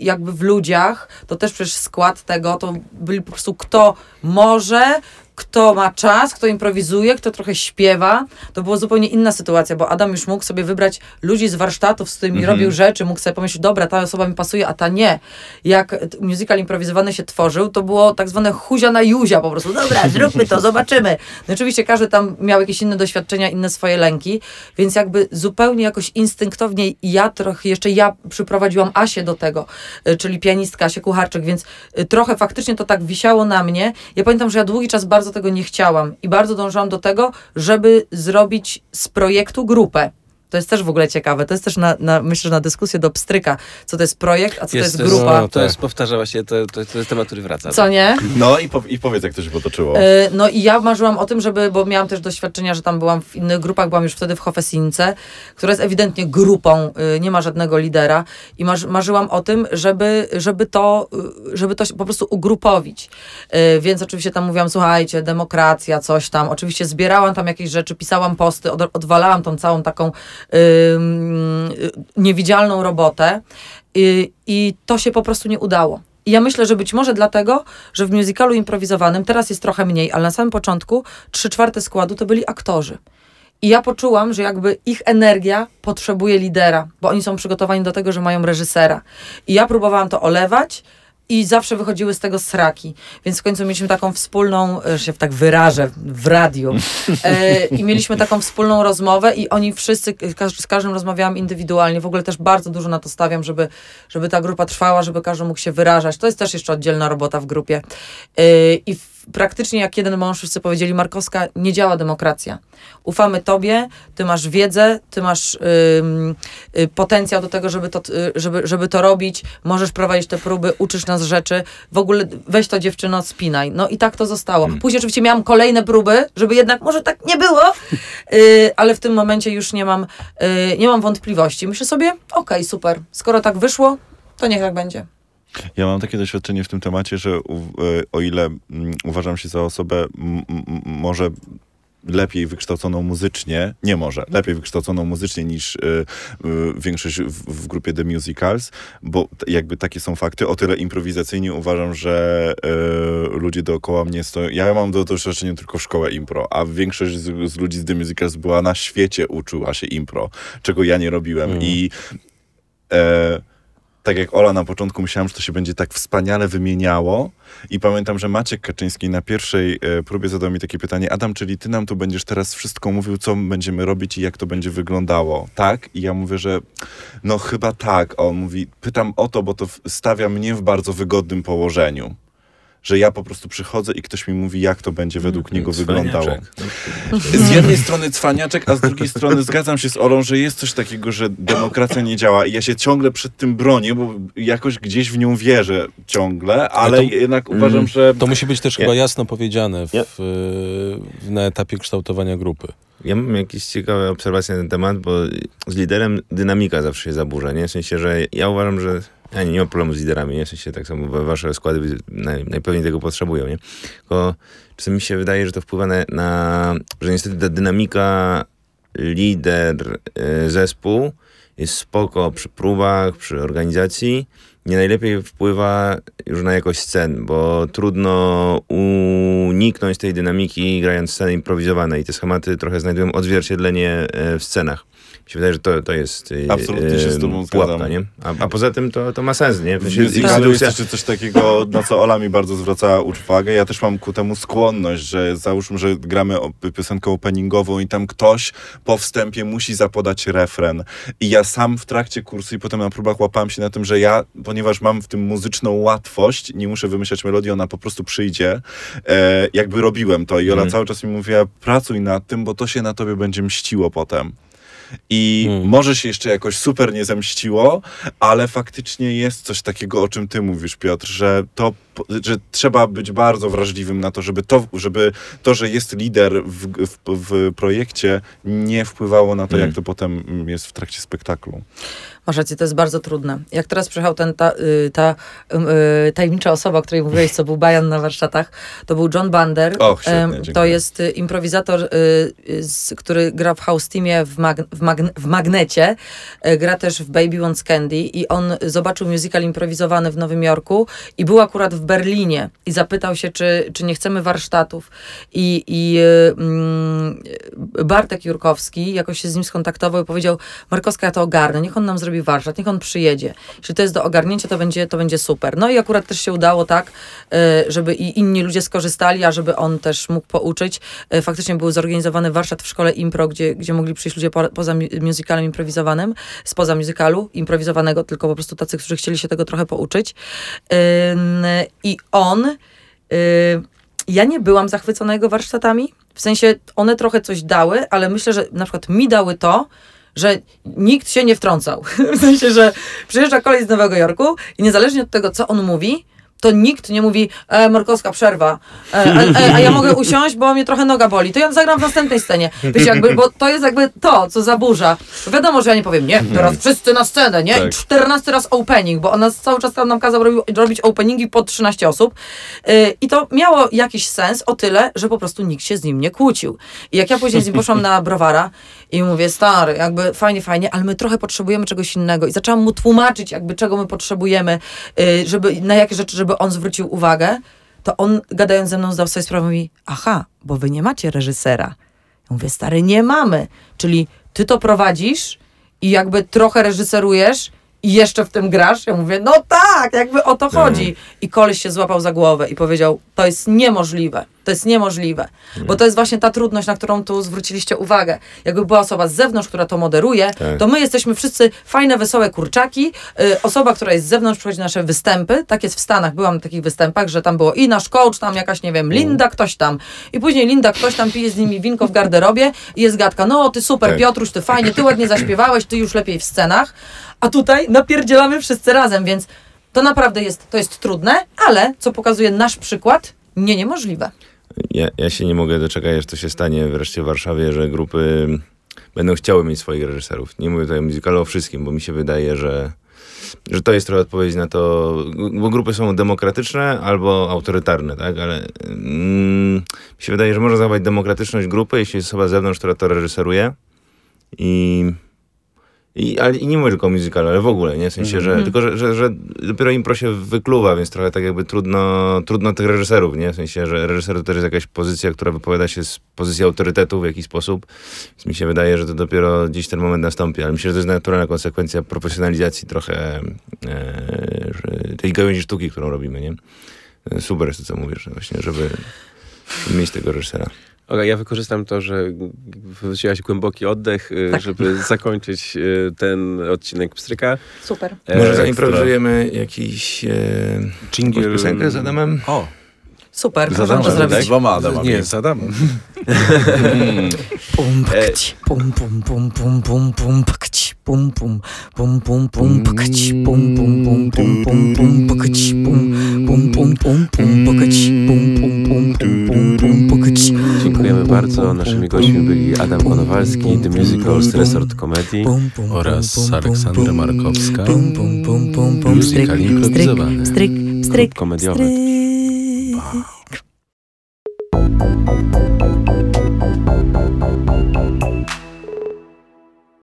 jakby w ludziach, to też przecież skład tego, to byli po prostu kto może, kto ma czas, kto improwizuje, kto trochę śpiewa. To była zupełnie inna sytuacja, bo Adam już mógł sobie wybrać ludzi z warsztatów, z którymi robił rzeczy, mógł sobie pomyśleć, dobra, ta osoba mi pasuje, a ta nie. Jak musical improwizowany się tworzył, to było tak zwane huzia na juzia po prostu. Dobra, zróbmy to, zobaczymy. No oczywiście każdy tam miał jakieś inne doświadczenia, inne swoje lęki, więc jakby zupełnie jakoś instynktownie ja trochę, jeszcze ja przyprowadziłam Asię do tego, y, czyli pianistka Asię Kucharczyk, więc y, trochę faktycznie to tak wisiało na mnie. Ja pamiętam, że ja długi czas bardzo tego nie chciałam i bardzo dążyłam do tego, żeby zrobić z projektu grupę. To jest też w ogóle ciekawe. To jest też, na, na, myślę, że na dyskusję do pstryka, co to jest projekt, a co to jest to jest, grupa. No, to tak. jest, powtarza właśnie, to, to, to jest temat, który wraca. Co nie? No i, po, i powiedz, jak to się potoczyło. E, No i ja marzyłam o tym, żeby, bo miałam też doświadczenia, że tam byłam w innych grupach, byłam już wtedy w Hofesince, która jest ewidentnie grupą, y, nie ma żadnego lidera i marzy, marzyłam o tym, żeby, żeby, to, y, żeby to się po prostu ugrupowić. Y, Więc oczywiście tam mówiłam, słuchajcie, demokracja, coś tam. Oczywiście zbierałam tam jakieś rzeczy, pisałam posty, od, odwalałam tą całą taką niewidzialną robotę i, i to się po prostu nie udało. I ja myślę, że być może dlatego, że w musicalu improwizowanym, teraz jest trochę mniej, ale na samym początku trzy czwarte składu to byli aktorzy. I ja poczułam, że jakby ich energia potrzebuje lidera, bo oni są przygotowani do tego, że mają reżysera. I ja próbowałam to olewać i zawsze wychodziły z tego sraki. Więc w końcu mieliśmy taką wspólną, e, że się tak wyrażę, w radiu. E, I mieliśmy taką wspólną rozmowę i oni wszyscy, każ, z każdym rozmawiałam indywidualnie. W ogóle też bardzo dużo na to stawiam, żeby, żeby ta grupa trwała, żeby każdy mógł się wyrażać. To jest też jeszcze oddzielna robota w grupie. E, I praktycznie jak jeden mąż wszyscy powiedzieli, Markowska, nie działa demokracja. Ufamy tobie, ty masz wiedzę, ty masz ym, y, potencjał do tego, żeby to, y, żeby, żeby to robić, możesz prowadzić te próby, uczysz nas rzeczy, w ogóle weź to dziewczyno, spinaj. No i tak to zostało. Później oczywiście miałam kolejne próby, żeby jednak może tak nie było, y, ale w tym momencie już nie mam, y, nie mam wątpliwości. Myślę sobie, okej, super, skoro tak wyszło, to niech tak będzie. Ja mam takie doświadczenie w tym temacie, że u, e, o ile mm, uważam się za osobę m, m, może lepiej wykształconą muzycznie, nie może, lepiej wykształconą muzycznie niż y, y, większość w, w grupie The Musicals, bo jakby takie są fakty, o tyle improwizacyjnie uważam, że y, ludzie dookoła mnie stoją, ja mam do doświadczenia tylko szkołę impro, a większość z, z ludzi z The Musicals była na świecie, uczyła się impro, czego ja nie robiłem. Mm. i e, tak jak Ola na początku myślałam, że to się będzie tak wspaniale wymieniało i pamiętam, że Maciek Kaczyński na pierwszej e, próbie zadał mi takie pytanie, Adam, czyli ty nam tu będziesz teraz wszystko mówił, co będziemy robić i jak to będzie wyglądało, tak? I ja mówię, że no chyba tak. On mówi, pytam o to, bo to stawia mnie w bardzo wygodnym położeniu. Że ja po prostu przychodzę i ktoś mi mówi, jak to będzie według niego wyglądało. Z jednej strony cwaniaczek, a z drugiej strony zgadzam się z Olą, że jest coś takiego, że demokracja nie działa i ja się ciągle przed tym bronię, bo jakoś gdzieś w nią wierzę ciągle, ale to- jednak uważam, że To musi być też Ja- chyba jasno powiedziane w, Ja- w, na etapie kształtowania grupy. Ja mam jakieś ciekawe obserwacje na ten temat, bo z liderem dynamika zawsze się zaburza, nie? W sensie, że ja uważam, że ja nie, nie mam problemu z liderami, nie? W sensie tak samo wa- wasze składy naj, najpewniej tego potrzebują, nie? Tylko mi się wydaje, że to wpływa na, na że niestety ta dynamika lider, y, zespół jest spoko przy próbach, przy organizacji, nie najlepiej wpływa już na jakość scen, bo trudno uniknąć tej dynamiki grając sceny improwizowane i te schematy trochę znajdują odzwierciedlenie e, w scenach. Się wydaje, że to, to jest e, Absolutnie się z tobą pułapka, nie? A, a poza tym to, to ma sens, nie? W sensie jest instytucja- jeszcze coś takiego, na co Ola mi bardzo zwraca uwagę. Ja też mam ku temu skłonność, że załóżmy, że gramy piosenkę openingową i tam ktoś po wstępie musi zapodać refren. I ja sam w trakcie kursu i potem na próbach łapałem się na tym, że ja, ponieważ mam w tym muzyczną łatwość, nie muszę wymyślać melodii, ona po prostu przyjdzie. E, jakby robiłem to i Ola Mhm. cały czas mi mówiła, pracuj nad tym, bo to się na tobie będzie mściło potem. I Mm. może się jeszcze jakoś super nie zemściło, ale faktycznie jest coś takiego, o czym ty mówisz, Piotr, że to, że trzeba być bardzo wrażliwym na to, żeby to, żeby to że jest lider w, w, w projekcie, nie wpływało na to, Mm. jak to potem jest w trakcie spektaklu. Masz rację, to jest bardzo trudne. Jak teraz przyjechał ten, ta, y, ta y, tajemnicza osoba, o której mówiłeś, co był Bajan na warsztatach, to był John Bander. Och, świetnie, dziękuję. to jest y, improwizator, y, y, który gra w House Teamie w, mag, w, w Magnecie. Y, gra też w Baby Wants Candy i on zobaczył musical improwizowany w Nowym Jorku i był akurat w Berlinie i zapytał się, czy, czy nie chcemy warsztatów. I, i y, mm, Bartek Jurkowski jakoś się z nim skontaktował i powiedział, Markowska, ja to ogarnę, niech on nam zrobi warsztat, niech on przyjedzie. Jeśli to jest do ogarnięcia, to będzie, to będzie super. No i akurat też się udało tak, y, żeby i inni ludzie skorzystali, a żeby on też mógł pouczyć. Y, Faktycznie był zorganizowany warsztat w szkole impro, gdzie, gdzie mogli przyjść ludzie po, poza mu- musicalem improwizowanym, spoza musicalu improwizowanego, tylko po prostu tacy, którzy chcieli się tego trochę pouczyć. I on... y, ja nie byłam zachwycona jego warsztatami. W sensie one trochę coś dały, ale myślę, że na przykład mi dały to, że nikt się nie wtrącał. W sensie, że przyjeżdża kolej z Nowego Jorku i niezależnie od tego, co on mówi, to nikt nie mówi, e, Markowska przerwa, e, a, e, a ja mogę usiąść, bo mnie trochę noga boli, to ja zagram w następnej scenie. Wiecie, jakby, bo to jest jakby to, co zaburza. Wiadomo, że ja nie powiem, nie, teraz wszyscy na scenę, nie? I Tak. 14 raz opening, bo on nas cały czas tam nam kazał robić openingi po 13 osób. Yy, I to miało jakiś sens o tyle, że po prostu nikt się z nim nie kłócił. I jak ja później z nim poszłam na browara i mówię, stary, jakby fajnie, fajnie, ale my trochę potrzebujemy czegoś innego. I zaczęłam mu tłumaczyć, jakby czego my potrzebujemy, yy, żeby, na jakie rzeczy, żeby on zwrócił uwagę, to on gadając ze mną zdał sobie sprawę aha, bo wy nie macie reżysera. Ja mówię, stary, nie mamy. Czyli ty to prowadzisz i jakby trochę reżyserujesz i jeszcze w tym grasz? Ja mówię, no tak, jakby o to chodzi. I koleś się złapał za głowę i powiedział, to jest niemożliwe. To jest niemożliwe. Bo to jest właśnie ta trudność, na którą tu zwróciliście uwagę. Jakby była osoba z zewnątrz, która to moderuje, Tak. to my jesteśmy wszyscy fajne, wesołe kurczaki. Y, osoba, która jest z zewnątrz, przychodzi na nasze występy. Tak jest w Stanach. Byłam na takich występach, że tam było i nasz coach, tam jakaś, nie wiem, Linda, ktoś tam. I później Linda, ktoś tam pije z nimi winko w garderobie i jest gadka, no ty super, Tak. Piotruś, ty fajnie, ty ładnie zaśpiewałeś, ty już lepiej w scenach. A tutaj napierdzielamy wszyscy razem, więc to naprawdę jest, to jest trudne, ale co pokazuje nasz przykład, nie niemożliwe. Ja, ja się nie mogę doczekać, aż to się stanie wreszcie w Warszawie, że grupy będą chciały mieć swoich reżyserów. Nie mówię tutaj o musicalu o wszystkim, bo mi się wydaje, że, że to jest trochę odpowiedź na to, bo grupy są demokratyczne albo autorytarne, tak? Ale mm, mi się wydaje, że można zachować demokratyczność grupy, jeśli jest osoba z zewnątrz, która to reżyseruje i, I, ale, I nie mówię tylko o musicalu, ale w ogóle, nie? W sensie, że, tylko, że, że, że dopiero impro się wykluwa, więc trochę tak jakby trudno, trudno tych reżyserów, nie? W sensie, że reżyser to też jest jakaś pozycja, która wypowiada się z pozycji autorytetu w jakiś sposób. Więc mi się wydaje, że to dopiero dziś ten moment nastąpi, ale myślę, że to jest naturalna konsekwencja profesjonalizacji trochę e, tej gałęzi sztuki, którą robimy, nie? E, Super jest to, co mówisz, właśnie, żeby, żeby mieć tego reżysera. Okej, ja wykorzystam to, że wzięłaś głęboki oddech, y, Tak. żeby zakończyć y, ten odcinek Pstryka. Super. E, Może zaimprowizujemy jakiś e, Jingle. piosenkę z Adamem? O, Super, Zadam, możemy to że zrobić. tak? dwoma Adamami. nie, zadamy. Pum, E, pakć, pum, pum, pum, pum, pum, pum, pakć, pum, pum, pum, pum, pum, pakć, pum, pum, pum, pum, pum, pum, pakć, pum, pum, pum, pum, pum, pakć, pum, pum, pum, pum, pum, pum, pakć. Dziękujemy bardzo. Naszymi gośćmi byli Adam Konowalski, The Musicals Resort Comedy. Pum, pum, Oraz pum, pum, Aleksandra pum, Markowska. Pum, pum, pum, pum, pum, Musical stryk, improwizowany. stryk, stryk, komediowe. stryk.